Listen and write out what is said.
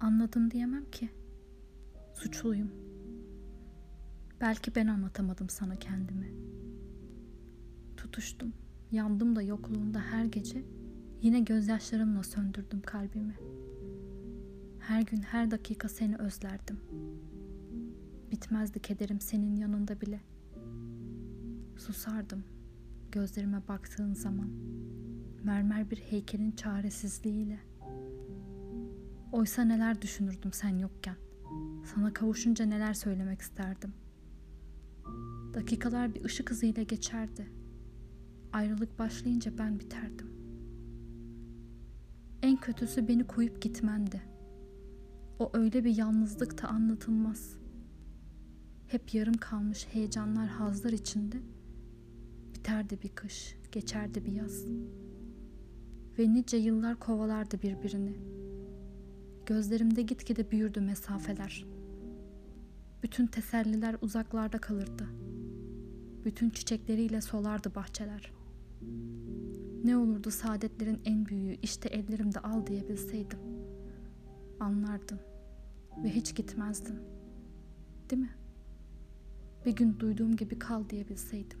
Anladım diyemem ki. Suçluyum. Belki ben anlatamadım sana kendimi. Tutuştum, yandım da yokluğunda her gece yine gözyaşlarımla söndürdüm kalbimi. Her gün her dakika seni özlerdim. Bitmezdi kederim senin yanında bile. Susardım gözlerime baktığın zaman. Mermer bir heykelin çaresizliğiyle. Oysa neler düşünürdüm sen yokken. Sana kavuşunca neler söylemek isterdim. Dakikalar bir ışık hızıyla geçerdi. Ayrılık başlayınca ben biterdim. En kötüsü beni koyup gitmendi. O öyle bir yalnızlıkta anlatılmaz. Hep yarım kalmış heyecanlar, hazlar içinde biterdi bir kış, geçerdi bir yaz. Ve nice yıllar kovalardı birbirini. Gözlerimde gitgide büyürdü mesafeler. Bütün teselliler uzaklarda kalırdı. Bütün çiçekleriyle solardı bahçeler. Ne olurdu saadetlerin en büyüğü işte ellerimde al diyebilseydim. Anlardın ve hiç gitmezdin. Değil mi? Bir gün duyduğum gibi kal diyebilseydim.